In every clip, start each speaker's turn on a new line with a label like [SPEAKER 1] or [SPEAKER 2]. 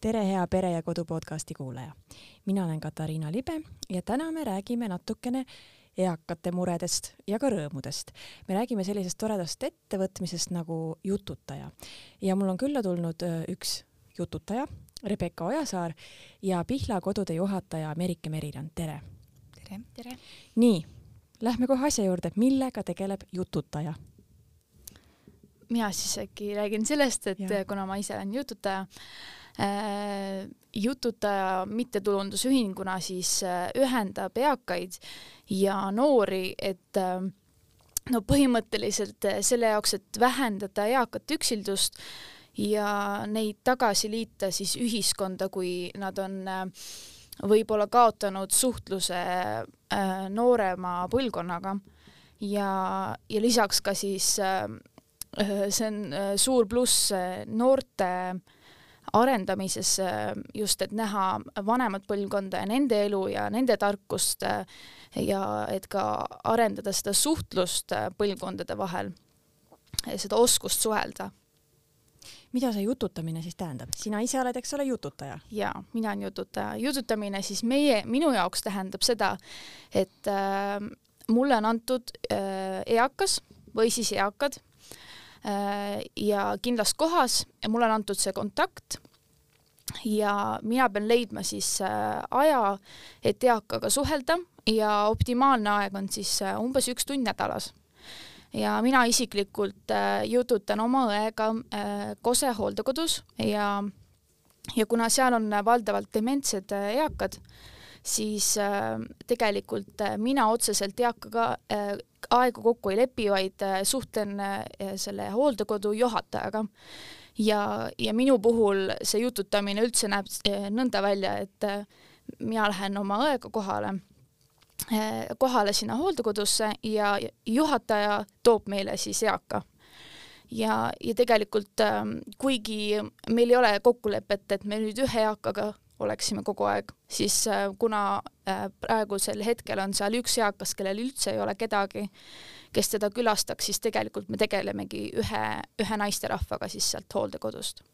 [SPEAKER 1] tere, hea Pere ja Kodu podcasti kuulaja. mina olen Katariina Libe ja täna me räägime natukene eakate muredest ja ka rõõmudest. me räägime sellisest toredast ettevõtmisest nagu Jututaja ja mul on külla tulnud üks jututaja, Rebecca Ojasaar ja Pihla kodude juhataja Merike Meriland, tere!
[SPEAKER 2] tere! tere!
[SPEAKER 1] nii, lähme kohe asja juurde, millega tegeleb Jututaja?
[SPEAKER 2] mina siis äkki räägin sellest, et ja. kuna ma ise olen jututaja jututaja mittetulundusühinguna siis äh, ühendab eakaid ja noori, et äh, no põhimõtteliselt äh, selle jaoks, et vähendada eakate üksildust ja neid tagasi liita siis ühiskonda, kui nad on äh, võib-olla kaotanud suhtluse äh, noorema põlvkonnaga. Ja, ja lisaks ka siis äh, Äh, see on äh, suur pluss äh, noorte arendamises just, et näha vanemat põlvkonda ja nende elu ja nende tarkust ja et ka arendada seda suhtlust põlvkondade vahel, seda oskust suhelda.
[SPEAKER 1] mida see jututamine siis tähendab? sina ise oled, eks ole, jututaja?
[SPEAKER 2] jaa, mina olen jututaja. jututamine siis meie, minu jaoks tähendab seda, et äh, mulle on antud äh, eakas või siis eakad ja kindlas kohas ja mulle on antud see kontakt ja mina pean leidma siis äh, aja, et eakaga suhelda ja optimaalne aeg on siis äh, umbes üks tund nädalas. ja mina isiklikult jututan oma õega Kose hooldekodus ja, ja kuna seal on valdavalt dementsed eakad, siis tegelikult mina otseselt eakaga aega kokku ei lepi, vaid äh, suhtlen äh, selle hooldekodu juhatajaga. ja, ja minu puhul see jututamine üldse näeb äh, nõnda välja, et mina lähen oma õega kohale, kohale sinna hooldekodusse ja juhataja toob meile siis eaka ja, ja tegelikult kuigi meil ei ole kokkulepet, et me nüüd ühe eakaga oleksime kogu aeg, siis äh, kuna äh, praegusel hetkel on seal üks eakas, kellel üldse ei ole kedagi, kes teda külastaks, siis tegelikult me tegelemegi ühe, ühe naisterahvaga siis sealt hooldekodust.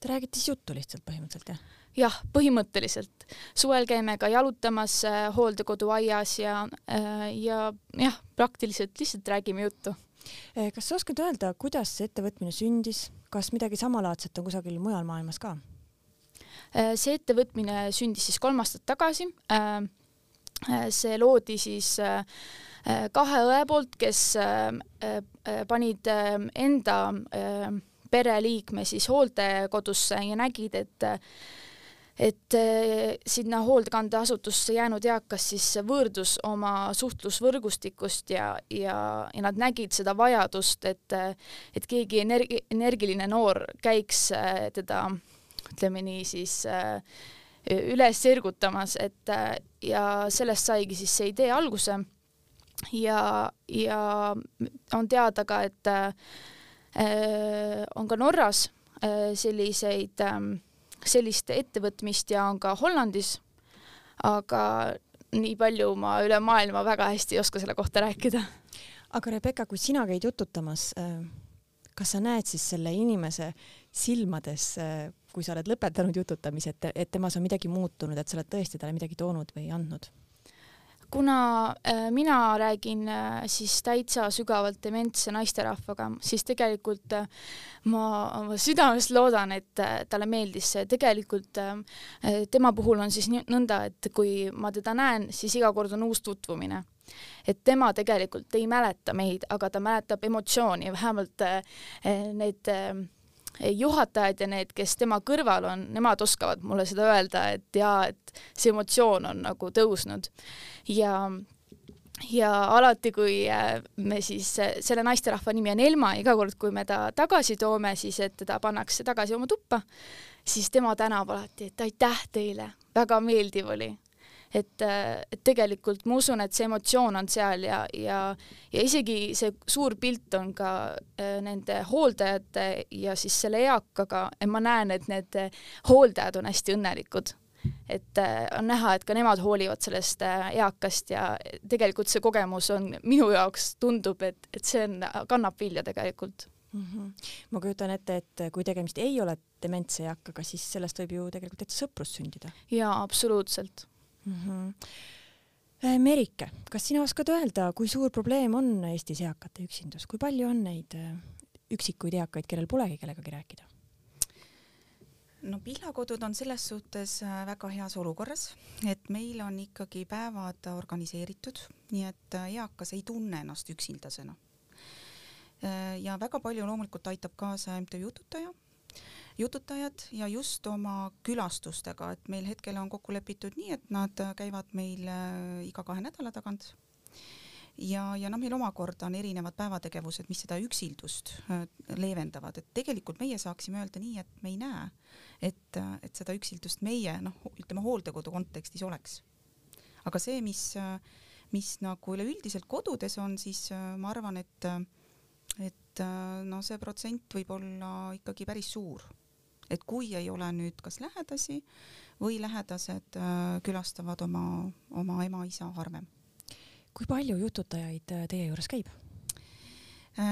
[SPEAKER 1] Te räägite siis juttu lihtsalt põhimõtteliselt, jah?
[SPEAKER 2] jah, põhimõtteliselt. suvel käime ka jalutamas äh, hooldekodu aias ja, ja jah, praktiliselt lihtsalt räägime juttu.
[SPEAKER 1] kas sa oskad öelda, kuidas see ettevõtmine sündis, kas midagi samalaadset on kusagil mujal maailmas ka?
[SPEAKER 2] Äh, see ettevõtmine sündis siis kolm aastat tagasi. Äh, äh, see loodi siis kahe õe poolt, kes panid enda pereliikme siis hooldekodusse ja nägid, et et sinna hoolekandeasutusse jäänud eakas siis võõrdus oma suhtlusvõrgustikust ja, ja, ja nad nägid seda vajadust, et, et keegi energi-, energiline noor käiks teda ütleme nii siis äh, üles ergutamas, et äh, ja sellest saigi siis see idee alguse. ja, ja on teada ka, et äh, on ka Norras selliseid, ähm, sellist ettevõtmist ja on ka Hollandis, aga nii palju ma üle maailma väga hästi ei oska selle kohta rääkida.
[SPEAKER 1] aga Rebecca, kui sina käid jututamas, kas sa näed siis selle inimese silmades kui sa oled lõpetanud jututamise, et, et temas on midagi muutunud, et sa oled tõesti talle midagi toonud või andnud?
[SPEAKER 2] kuna äh, mina räägin äh, siis täitsa sügavalt dementse naisterahvaga, siis tegelikult äh, ma, ma südamest loodan, et äh, talle meeldis see. tegelikult äh, tema puhul on siis nõnda, et kui ma teda näen, siis iga kord on uus tutvumine et tema tegelikult ei mäleta meid, aga ta mäletab emotsiooni, vähemalt äh, need äh, juhatajad ja need, kes tema kõrval on, nemad oskavad mulle seda öelda, et jaa, et see emotsioon on nagu tõusnud. ja, ja alati, kui me siis, selle naisterahva nimi on Elma, iga kord, kui me ta tagasi toome, siis et teda pannakse tagasi oma tuppa, siis tema tänab alati, et aitäh teile, väga meeldiv oli et, et tegelikult ma usun, et see emotsioon on seal ja, ja, ja isegi see suur pilt on ka äh, nende hooldajate ja siis selle eakaga ja ma näen, et need hooldajad on hästi õnnelikud et äh, on näha, et ka nemad hoolivad sellest äh, eakast ja tegelikult see kogemus on minu jaoks tundub, et, et see on, kannab vilja tegelikult
[SPEAKER 1] mm. -hmm. ma kujutan ette, et kui tegemist ei ole dementse eakaga, siis sellest võib ju tegelikult täitsa sõprus sündida.
[SPEAKER 2] jaa, absoluutselt
[SPEAKER 1] mm. -hmm. Merike, kas sina oskad öelda, kui suur probleem on Eestis eakate üksindus, kui palju on neid äh, üksikuid eakaid, kellel polegi kellegagi rääkida?
[SPEAKER 3] no Pihlakodud on selles suhtes äh, väga heas olukorras, et meil on ikkagi päevad organiseeritud, nii et eakas ei tunne ennast üksildasena ja väga palju loomulikult aitab kaasa MTÜ Jututaja, jututajad ja just oma külastustega, et meil hetkel on kokku lepitud nii, et nad käivad meil äh, iga kahe nädala tagant ja, ja noh, meil omakorda on erinevad päevategevused, mis seda üksildust äh, leevendavad, et tegelikult meie saaksime öelda nii, et me ei näe, et, et seda üksildust meie noh, ütleme hooldekodu kontekstis oleks. aga see, mis, mis nagu üleüldiselt kodudes on, siis ma arvan, et et äh, no see protsent võib olla ikkagi päris suur. Et kui ei ole nüüd kas lähedasi või lähedased äh, külastavad oma, oma ema-isa harvem.
[SPEAKER 1] kui palju jututajaid äh, teie juures käib?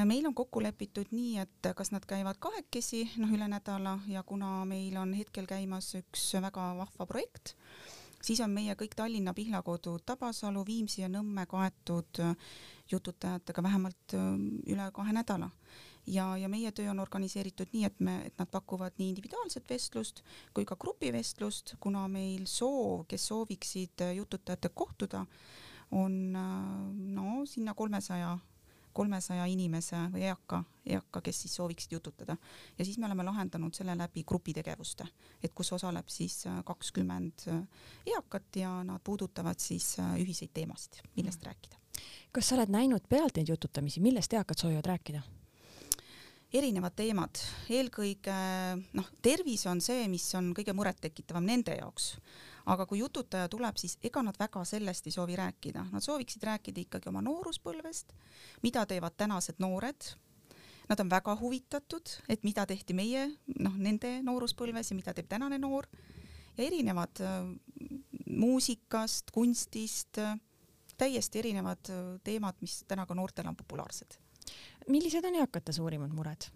[SPEAKER 3] meil on kokku lepitud nii, et kas nad käivad kahekesi, noh üle nädala ja kuna meil on hetkel käimas üks väga vahva projekt, siis on meie kõik Tallinna Pihlakodu, Tabasalu, Viimsi ja Nõmme kaetud jututajatega vähemalt üle kahe nädala ja, ja meie töö on organiseeritud nii, et me, et nad pakuvad nii individuaalset vestlust kui ka grupivestlust, kuna meil soov, kes sooviksid jututajatega kohtuda, on no sinna kolmesaja kolmesaja inimese või eaka, eaka, kes siis sooviksid jututada. ja siis me oleme lahendanud selle läbi grupitegevuste, et kus osaleb siis kakskümmend eakat ja nad puudutavad siis ühiseid teemasid, millest mm. rääkida
[SPEAKER 1] kas sa oled näinud pealt neid jututamisi, millest eakad soovivad rääkida?
[SPEAKER 3] Erinevad teemad, eelkõige noh, tervis on see, mis on kõige murettekitavam nende jaoks, aga kui jututaja tuleb, siis ega nad väga sellest ei soovi rääkida, nad sooviksid rääkida ikkagi oma nooruspõlvest, mida teevad tänased noored. Nad on väga huvitatud, et mida tehti meie noh, nende nooruspõlves ja mida teeb tänane noor ja erinevad äh, muusikast, kunstist äh, täiesti erinevad äh, teemad, mis täna ka noortel on populaarsed.
[SPEAKER 1] Millised on eakate suurimad mured?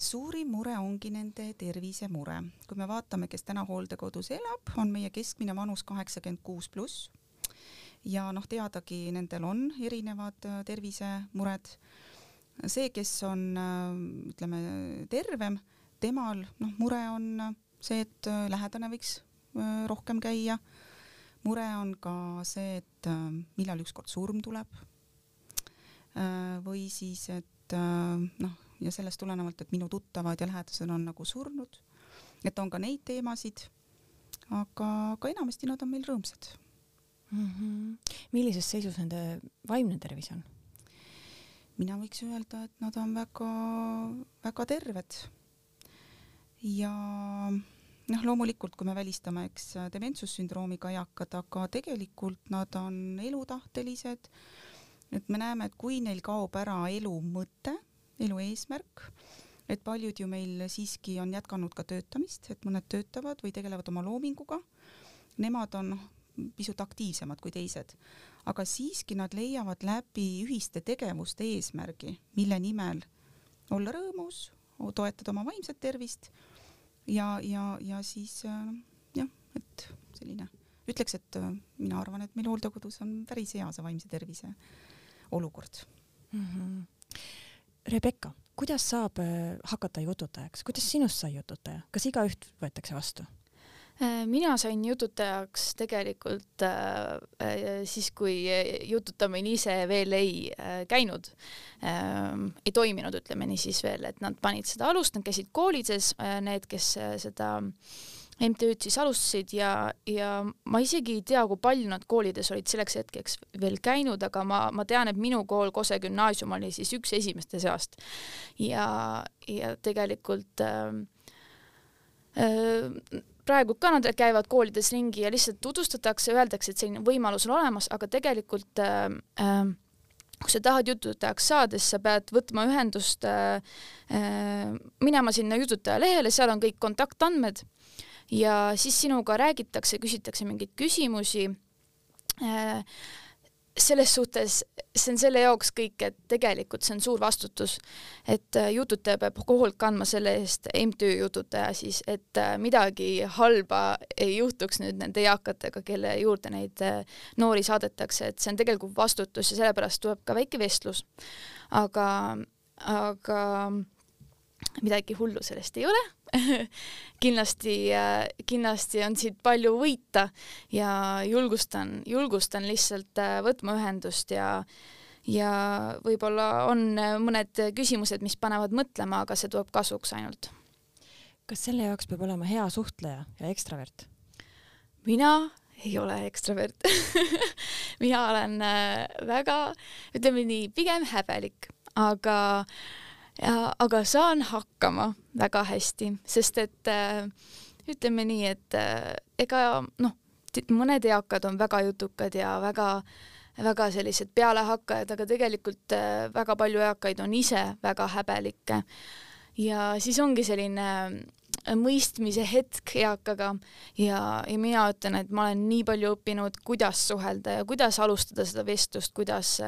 [SPEAKER 3] suurim mure ongi nende tervisemure. kui me vaatame, kes täna hooldekodus elab, on meie keskmine vanus kaheksakümmend kuus pluss ja noh, teadagi, nendel on erinevad äh, tervisemured. see, kes on äh, ütleme tervem, temal noh, mure on see, et lähedane võiks rohkem käia mure on ka see, et äh, millal ükskord surm tuleb. Äh, või siis, et äh, noh, ja sellest tulenevalt, et minu tuttavad ja lähedased on nagu surnud, et on ka neid teemasid. aga, aga enamasti nad on meil rõõmsad
[SPEAKER 1] mm. -hmm. millises seisus nende vaimne tervis on?
[SPEAKER 3] mina võiks öelda, et nad on väga-väga terved ja noh, loomulikult, kui me välistame, eks dementsussündroomiga eakad, aga tegelikult nad on elutahtelised. Et me näeme, et kui neil kaob ära elu mõte, elu eesmärk, et paljud ju meil siiski on jätkanud ka töötamist, et mõned töötavad või tegelevad oma loominguga. Nemad on pisut aktiivsemad kui teised, aga siiski nad leiavad läbi ühiste tegevuste eesmärgi, mille nimel olla rõõmus, toetada oma vaimset tervist ja, ja, ja siis äh, jah, et selline, ütleks, et äh, mina arvan, et meil hooldekodus on päris hea see vaimse tervise olukord mm.
[SPEAKER 1] -hmm. Rebecca, kuidas saab äh, hakata jututajaks, kuidas sinust sai jututaja, kas igaüht võetakse vastu?
[SPEAKER 2] mina sain jututajaks tegelikult äh, siis, kui jututamine ise veel ei äh, käinud äh,, ei toiminud, ütleme nii siis veel, et nad panid seda alust, nad käisid koolides äh,, need, kes äh, seda MTÜ-d siis alustasid ja, ja ma isegi ei tea, kui palju nad koolides olid selleks hetkeks veel käinud, aga ma, ma tean, et minu kool Kose gümnaasium oli siis üks esimeste seast. Ja, ja tegelikult äh, äh, praegu ka nad käivad koolides ringi ja lihtsalt tutvustatakse, öeldakse, et selline võimalus on olemas, aga tegelikult äh, äh, kui sa tahad jututajaks saada, siis sa pead võtma ühendust äh,, äh, minema sinna jututaja lehele, seal on kõik kontaktandmed ja siis sinuga räägitakse, küsitakse mingeid küsimusi äh, selles suhtes see on selle jaoks kõik, et tegelikult see on suur vastutus, et äh, jututaja peab hoolt kandma selle eest, MTÜ jututaja siis, et äh, midagi halba ei juhtuks nüüd nende eakatega, kelle juurde neid noori saadetakse, et see on tegelikult vastutus ja sellepärast tuleb ka väike vestlus. aga, aga midagi hullu sellest ei ole kindlasti, äh, kindlasti on siit palju võita ja julgustan, julgustan lihtsalt äh, võtma ühendust ja ja võib-olla on äh, mõned küsimused, mis panevad mõtlema, aga see tuleb kasuks ainult.
[SPEAKER 1] kas selle jaoks peab olema hea suhtleja ja ekstravert?
[SPEAKER 2] mina ei ole ekstravert mina olen väga, ütleme nii, pigem häbelik, aga äh, ja aga saan hakkama väga hästi, sest et äh, ütleme nii, et äh, ega noh, mõned eakad on väga jutukad ja väga väga sellised pealehakkajad, aga tegelikult äh, väga palju eakaid on ise väga häbelikke. ja siis ongi selline mõistmise hetk eakaga ja, ja mina ütlen, et ma olen nii palju õppinud, kuidas suhelda ja kuidas alustada seda vestlust, kuidas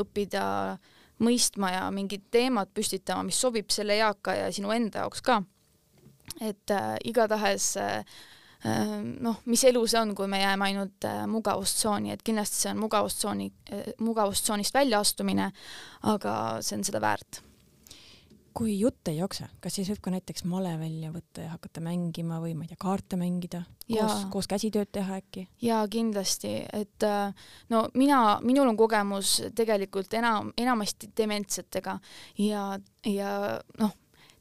[SPEAKER 2] õppida äh, mõistma ja mingid teemad püstitama, mis sobib selle eaka ja sinu enda jaoks ka. et äh, igatahes äh, äh, noh, mis elu see on, kui me jääme ainult äh, mugavustsooni, et kindlasti see on mugavustsooni äh,, mugavustsoonist väljaastumine, aga see on seda väärt
[SPEAKER 1] kui jutt ei jookse, kas siis võib ka näiteks male välja võtta ja hakata mängima või ma ei tea, kaarte mängida, koos, koos käsitööd teha äkki?
[SPEAKER 2] jaa, kindlasti, et äh, no mina, minul on kogemus tegelikult enam, enamasti dementsetega. Ja, ja noh,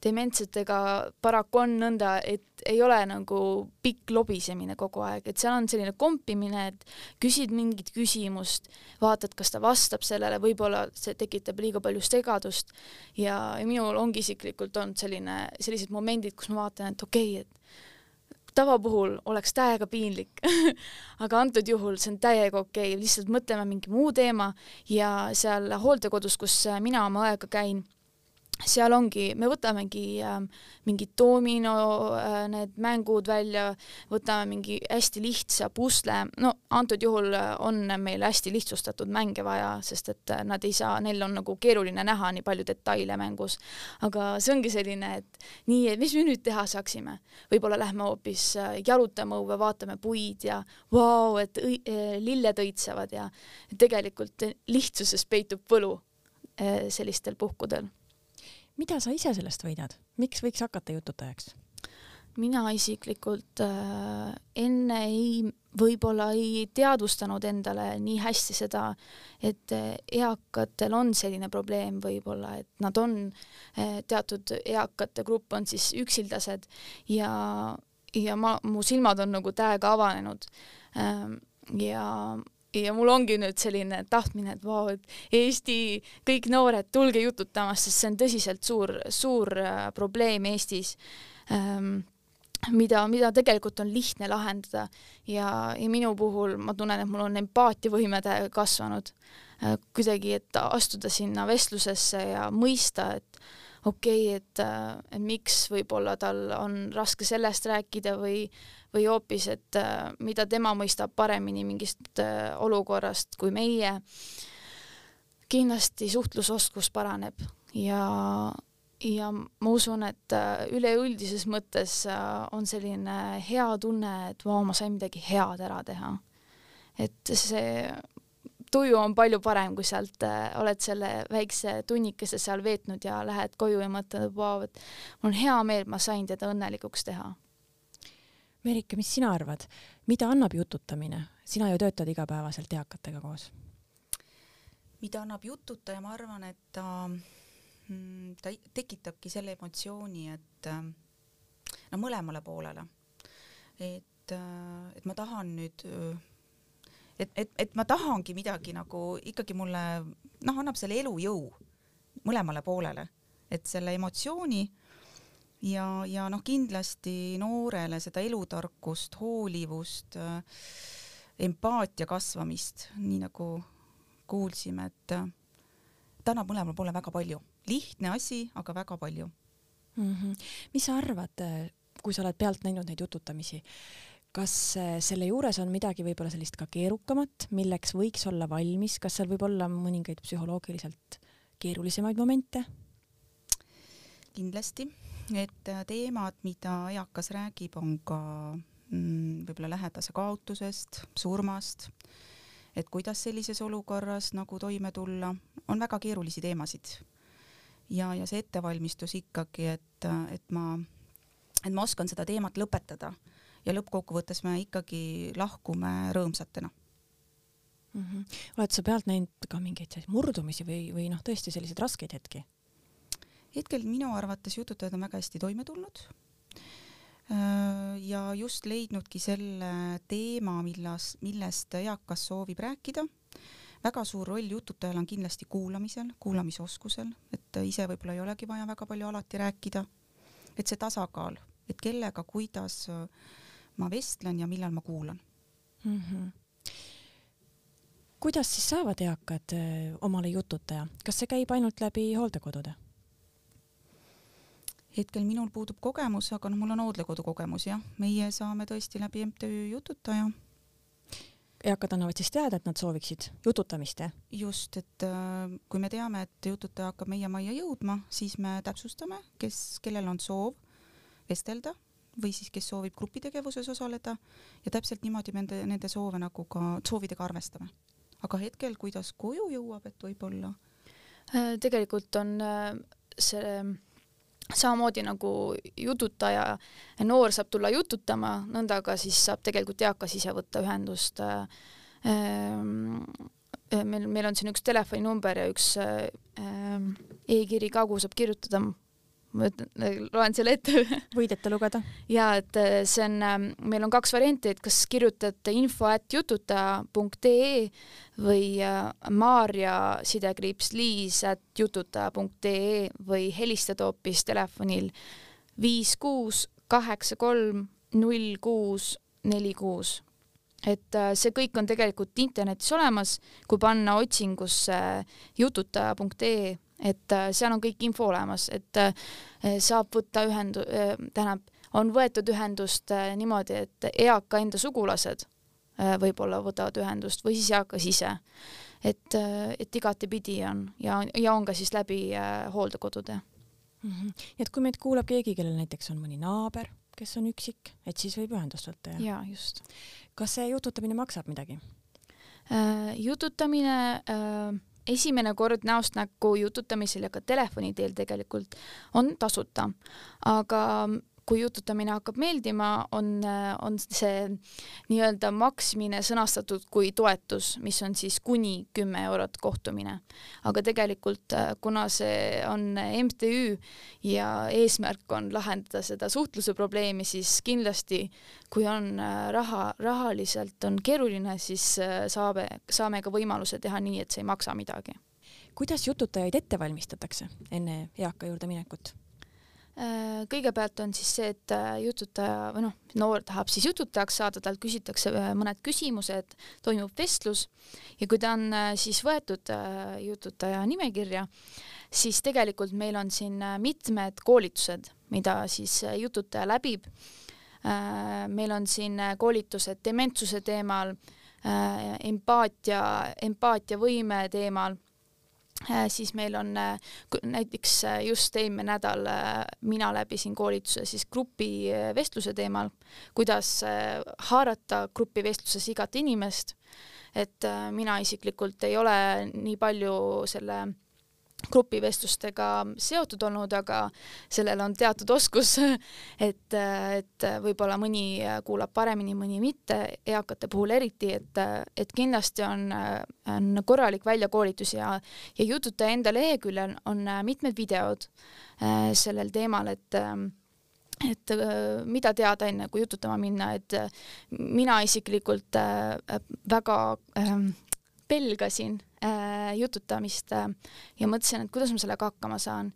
[SPEAKER 2] dementsetega paraku on nõnda, et ei ole nagu pikk lobisemine kogu aeg, et seal on selline kompimine, et küsid mingit küsimust, vaatad, kas ta vastab sellele, võib-olla see tekitab liiga palju segadust ja, ja minul ongi isiklikult olnud selline, sellised momendid, kus ma vaatan, et okei okay,, et tavapuhul oleks täiega piinlik aga antud juhul see on täiega okei okay., lihtsalt mõtleme mingi muu teema ja seal hooldekodus, kus mina oma õega käin seal ongi, me võtamegi äh, mingid domino äh, need mängud välja, võtame mingi hästi lihtsa pusle, no antud juhul äh, on meil hästi lihtsustatud mänge vaja, sest et äh, nad ei saa, neil on nagu keeruline näha nii palju detaile mängus. aga see ongi selline, et nii, et mis me nüüd teha saaksime, võib-olla lähme hoopis äh, jalutama õue, vaatame puid ja vau, et õi, äh, lilled õitsevad ja tegelikult lihtsuses peitub võlu sellistel puhkudel
[SPEAKER 1] mida sa ise sellest võidad, miks võiks hakata jututajaks?
[SPEAKER 2] mina isiklikult äh, enne ei, võib-olla ei teadvustanud endale nii hästi seda, et äh, eakatel on selline probleem võib-olla, et nad on äh,, teatud eakate grupp on siis üksildased ja, ja ma, mu silmad on nagu täiega avanenud äh,. ja ja mul ongi nüüd selline tahtmine, et vau, et Eesti kõik noored, tulge jututama, sest see on tõsiselt suur, suur äh, probleem Eestis ähm, mida, mida tegelikult on lihtne lahendada. Ja, ja minu puhul ma tunnen, et mul on empaatiavõime kasvanud. Äh, kuidagi, et astuda sinna vestlusesse ja mõista, et okei okay,, et, äh, et miks võib-olla tal on raske sellest rääkida või või hoopis, et äh, mida tema mõistab paremini mingist äh, olukorrast kui meie. kindlasti suhtlusoskus paraneb ja, ja ma usun, et üleüldises mõttes on selline hea tunne, et vau, ma sain midagi head ära teha. et see tuju on palju parem, kui sealt oled selle väikse tunnikese seal veetnud ja lähed koju ja mõtled, et vau, et mul on hea meel, ma sain teda õnnelikuks teha
[SPEAKER 1] Merike, mis sina arvad, mida annab jututamine? sina ju töötad igapäevaselt eakatega koos.
[SPEAKER 3] mida annab jututaja, ma arvan, et ta, mm, ta tekitabki selle emotsiooni, et no mõlemale poolele. et, et ma tahan nüüd, et, et, et ma tahangi midagi nagu ikkagi mulle noh, annab selle elujõu mõlemale poolele, et selle emotsiooni ja, ja noh, kindlasti noorele seda elutarkust, hoolivust, äh, empaatia kasvamist, nii nagu kuulsime, et äh, ta annab mõlemale poole väga palju. lihtne asi, aga väga palju
[SPEAKER 1] mm. -hmm. mis sa arvad, äh, kui sa oled pealt näinud neid jututamisi, kas äh, selle juures on midagi võib-olla sellist ka keerukamat, milleks võiks olla valmis, kas seal võib olla mõningaid psühholoogiliselt keerulisemaid momente?
[SPEAKER 3] kindlasti, et äh, teemad, mida eakas räägib, on ka mm, võib-olla lähedase kaotusest, surmast, et kuidas sellises olukorras nagu toime tulla, on väga keerulisi teemasid. ja, ja see ettevalmistus ikkagi, et, et ma, et ma oskan seda teemat lõpetada ja lõppkokkuvõttes me ikkagi lahkume rõõmsatena
[SPEAKER 1] mm. -hmm. oled sa pealt näinud ka mingeid murdumisi või, või noh, tõesti selliseid raskeid hetki?
[SPEAKER 3] hetkel minu arvates jututajad on väga hästi toime tulnud äh, ja just leidnudki selle teema, millas, millest eakas soovib rääkida. väga suur roll jututajal on kindlasti kuulamisel, kuulamisoskusel, et ise võib-olla ei olegi vaja väga palju alati rääkida. et see tasakaal, et kellega, kuidas äh, ma vestlen ja millal ma kuulan mm. -hmm.
[SPEAKER 1] kuidas siis saavad eakad eh, omale jututaja, kas see käib ainult läbi hooldekodude?
[SPEAKER 3] hetkel minul puudub kogemus, aga noh, mul on hooldekodu kogemus jah, meie saame tõesti läbi MTÜ Jututaja.
[SPEAKER 1] eakad annavad siis teada, et nad sooviksid jututamist, jah?
[SPEAKER 3] just, et äh, kui me teame, et jututaja hakkab meie majja jõudma, siis me täpsustame, kes, kellel on soov vestelda või siis kes soovib grupitegevuses osaleda ja täpselt niimoodi me nende, nende soove nagu ka, soovidega arvestame. aga hetkel, kuidas koju jõuab, et võib-olla?
[SPEAKER 2] Äh, tegelikult on äh, see samamoodi nagu jututaja, noor saab tulla jututama, nõnda ka siis saab tegelikult eakas ise võtta ühendust äh, meil, meil on siin üks telefoninumber ja üks e-kiri ka, kuhu saab kirjutada ma ütlen, loen selle ette
[SPEAKER 1] võid ette lugeda?
[SPEAKER 2] ja et äh, see on, ähm, meil on kaks varianti, et kas kirjutate info at jututaja.ee või äh, Maarja sidekriips liis at jututaja.ee või helistada hoopis telefonil viis kuus kaheksa kolm null kuus neli kuus et äh, see kõik on tegelikult internetis olemas, kui panna otsingusse jututaja.ee et äh, seal on kõik info olemas, et äh, saab võtta ühendu-, äh, tähendab, on võetud ühendust niimoodi, et eaka enda sugulased võib-olla võtavad ühendust või siis eakas ise. et, et igatepidi on ja, ja on ka siis läbi hooldekodude
[SPEAKER 1] mm. -hmm. et kui meid kuulab keegi, kellel näiteks on mõni naaber, kes on üksik, et siis võib ühendust võtta
[SPEAKER 2] ja? jaa, just.
[SPEAKER 1] kas see jututamine maksab midagi
[SPEAKER 2] jututamine äh, esimene kord näost näkku jututamisel ja ka telefoni teel tegelikult on tasuta, aga kui jututamine hakkab meeldima, on, on see nii-öelda maksmine sõnastatud kui toetus, mis on siis kuni kümme eurot kohtumine. aga tegelikult, kuna see on MTÜ ja eesmärk on lahendada seda suhtluse probleemi, siis kindlasti kui on raha, rahaliselt on keeruline, siis saame, saame ka võimaluse teha nii, et see ei maksa midagi.
[SPEAKER 1] kuidas jututajaid ette valmistatakse enne eaka juurde minekut?
[SPEAKER 2] Äh, kõigepealt on siis see, et äh, jututaja või noh, noor tahab siis jututajaks saada, talt küsitakse äh, mõned küsimused, toimub vestlus ja kui ta on siis võetud jututaja nimekirja, siis tegelikult meil on siin mitmed koolitused, mida siis jututaja läbib. meil on siin koolitused dementsuse teemal, empaatia, empaatiavõime teemal siis meil on äh, näiteks äh, just eelmine nädal mina läbisin koolituse siis grupivestluse teemal, kuidas haarata grupivestluses igat inimest. et mina isiklikult ei ole nii palju selle grupivestlustega seotud olnud, aga sellel on teatud oskus, et, et võib-olla mõni kuulab paremini, mõni mitte, eakate puhul eriti, et, et kindlasti on, on korralik väljakoolitus ja, ja Jututaja enda leheküljel on mitmed videod äh, sellel teemal, et et mida teada enne, kui jututama minna, et mina isiklikult äh, väga pelgasin äh, jututamist äh, ja mõtlesin, et kuidas ma sellega hakkama saan.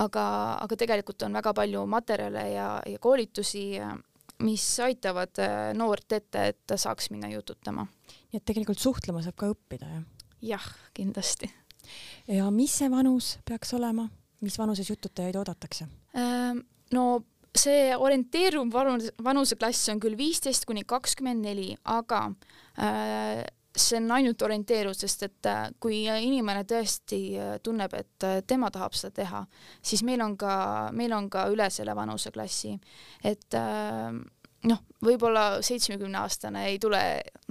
[SPEAKER 2] aga, aga tegelikult on väga palju materjale ja, ja koolitusi, äh, mis aitavad äh, noort ette, et ta saaks minna jututama.
[SPEAKER 1] nii et tegelikult suhtlema saab ka õppida, jah?
[SPEAKER 2] jah, kindlasti.
[SPEAKER 1] ja mis see vanus peaks olema, mis vanuses jututajaid oodatakse
[SPEAKER 2] äh,? no see orienteeruv vanus, vanuseklass on küll viisteist kuni kakskümmend neli, aga äh, see on ainult orienteeruv, sest et äh, kui inimene tõesti äh, tunneb, et äh, tema tahab seda teha, siis meil on ka, meil on ka üle selle vanuseklassi, et äh, noh, võib-olla seitsmekümne aastane ei tule,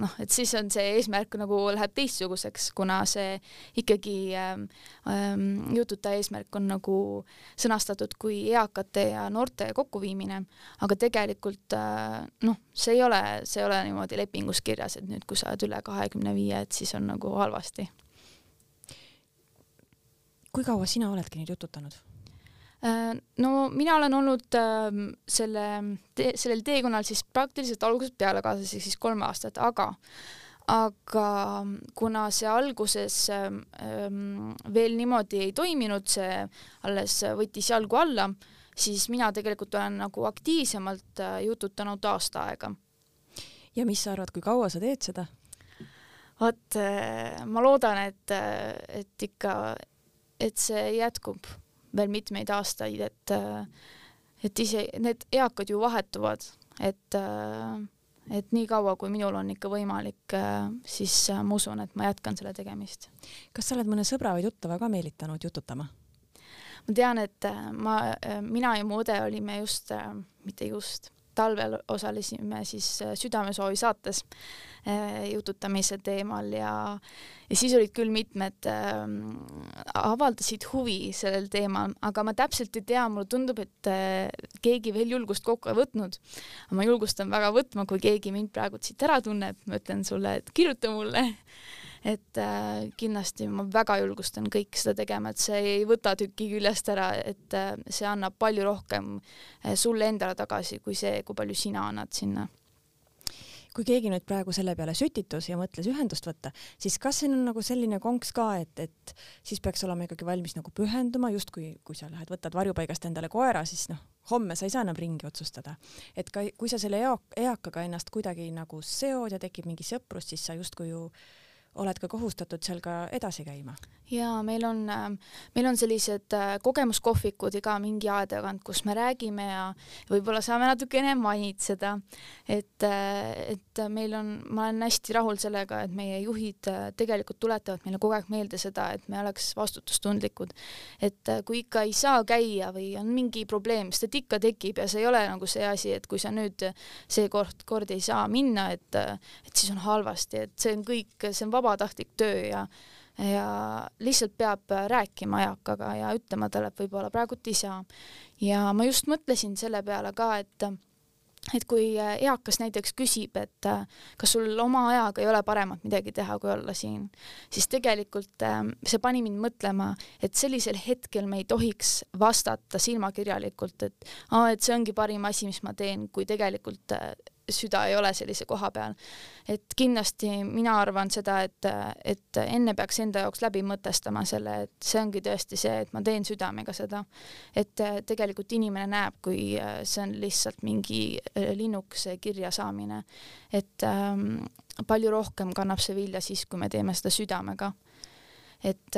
[SPEAKER 2] noh, et siis on see eesmärk nagu läheb teistsuguseks, kuna see ikkagi ähm, ähm, jututa eesmärk on nagu sõnastatud kui eakate ja noorte kokkuviimine, aga tegelikult äh, noh, see ei ole, see ei ole niimoodi lepingus kirjas, et nüüd, kui sa oled üle kahekümne viie, et siis on nagu halvasti.
[SPEAKER 1] kui kaua sina oledki nüüd jututanud?
[SPEAKER 2] Äh, no mina olen olnud äh, selle te,, sellel teekonnal siis praktiliselt algusest peale kaasas, ehk siis kolm aastat, aga aga kuna see alguses ähm, veel niimoodi ei toiminud, see alles võttis jalgu alla, siis mina tegelikult olen nagu aktiivsemalt äh, jututanud aasta aega.
[SPEAKER 1] ja mis sa arvad, kui kaua sa teed seda?
[SPEAKER 2] vot äh, ma loodan, et, äh, et ikka, et see jätkub veel mitmeid aastaid, et et ise, need eakad ju vahetuvad, et et nii kaua, kui minul on ikka võimalik, siis ma usun, et ma jätkan selle tegemist.
[SPEAKER 1] kas sa oled mõne sõbra või tuttava ka meelitanud jututama?
[SPEAKER 2] ma tean, et ma, mina ja mu õde olime just, mitte just, talvel osalesime siis Südamesoovi saates jututamise teemal ja ja siis olid küll mitmed äh, avaldasid huvi sellel teemal, aga ma täpselt ei tea, mulle tundub, et äh, keegi veel julgust kokku ei võtnud. ma julgustan väga võtma, kui keegi mind praegu siit ära tunneb, ma ütlen sulle, et kirjuta mulle et äh, kindlasti ma väga julgustan kõik seda tegema, et see ei võta tüki küljest ära, et äh, see annab palju rohkem äh, sulle endale tagasi kui see, kui palju sina annad sinna
[SPEAKER 1] kui keegi nüüd praegu selle peale sütitus ja mõtles ühendust võtta, siis kas siin on nagu selline konks ka, et, et siis peaks olema ikkagi valmis nagu pühenduma, justkui kui sa lähed, võtad varjupaigast endale koera, siis noh, homme sa ei saa enam ringi otsustada. et ka kui sa selle eak-, eakaga ennast kuidagi nagu seod ja tekib mingi sõprus, siis sa justkui ju oled ka kohustatud seal ka edasi käima?
[SPEAKER 2] jaa, meil on, ähm, meil on sellised äh, kogemuskohvikud iga mingi aja tagant, kus me räägime ja võib-olla saame natukene mainitseda, et, äh, et meil on, ma olen hästi rahul sellega, et meie juhid äh, tegelikult tuletavad meile kogu aeg meelde seda, et me oleks vastutustundlikud. et kui ikka ei saa käia või on mingi probleem, sest et ikka tekib ja see ei ole nagu see asi, et kui sa nüüd seekord, kord ei saa minna, et, et siis on halvasti, et see on kõik, see on vabatahtlik töö ja ja lihtsalt peab rääkima eakaga ja ütlema talle, et võib-olla praegult ei saa. ja ma just mõtlesin selle peale ka, et et kui eakas näiteks küsib, et kas sul oma ajaga ei ole paremat midagi teha, kui olla siin, siis tegelikult see pani mind mõtlema, et sellisel hetkel me ei tohiks vastata silmakirjalikult, et aa, et see ongi parim asi, mis ma teen, kui tegelikult süda ei ole sellise koha peal. et kindlasti mina arvan seda, et, et enne peaks enda jaoks läbi mõtestama selle, et see ongi tõesti see, et ma teen südamega seda. et tegelikult inimene näeb, kui see on lihtsalt mingi linnukese kirja saamine. et ähm, palju rohkem kannab see vilja siis, kui me teeme seda südamega. et,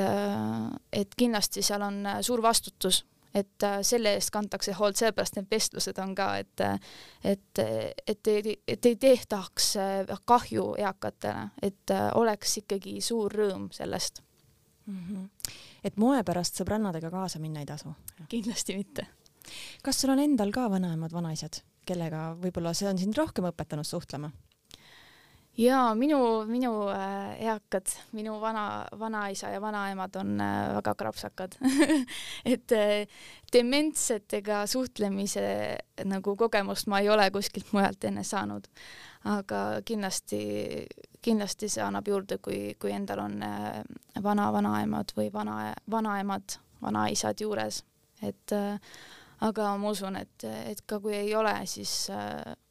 [SPEAKER 2] et kindlasti seal on suur vastutus et äh, selle eest kantakse hoolt, sellepärast need vestlused on ka, et et, et ei, et ei tehtaks äh, kahju eakatele, et äh, oleks ikkagi suur rõõm sellest
[SPEAKER 1] mm. -hmm. et moe pärast sõbrannadega kaasa minna ei tasu?
[SPEAKER 2] kindlasti mitte.
[SPEAKER 1] kas sul on endal ka vanaemad, vanaisad, kellega võib-olla see on sind rohkem õpetanud suhtlema?
[SPEAKER 2] Ja minu, minu äh, eakad, minu vana, vanaisa ja vanaemad on äh, väga krapsakad et äh, dementsetega suhtlemise nagu kogemust ma ei ole kuskilt mujalt enne saanud. aga kindlasti, kindlasti see annab juurde, kui, kui endal on vana-vanaemad või vana, vanaemad, vanaisad juures, et aga ma usun, et, et ka kui ei ole, siis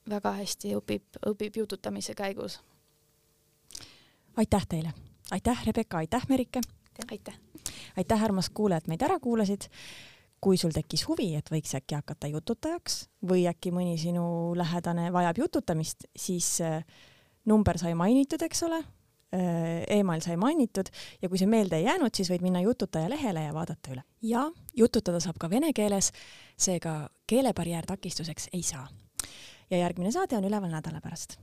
[SPEAKER 2] väga hästi õpib, õpib jututamise käigus
[SPEAKER 1] aitäh teile, aitäh, Rebecca, aitäh, Merike.
[SPEAKER 2] aitäh.
[SPEAKER 1] aitäh, armas kuulaja, et meid ära kuulasid. kui sul tekkis huvi, et võiks äkki hakata jututajaks või äkki mõni sinu lähedane vajab jututamist, siis äh, number sai mainitud, eks ole. eemaal sai mainitud ja kui see meelde ei jäänud, siis võid minna Jututaja lehele ja vaadata üle. ja jututada saab ka vene keeles, seega keelebarjäär takistuseks ei saa. ja järgmine saade on üleval nädala pärast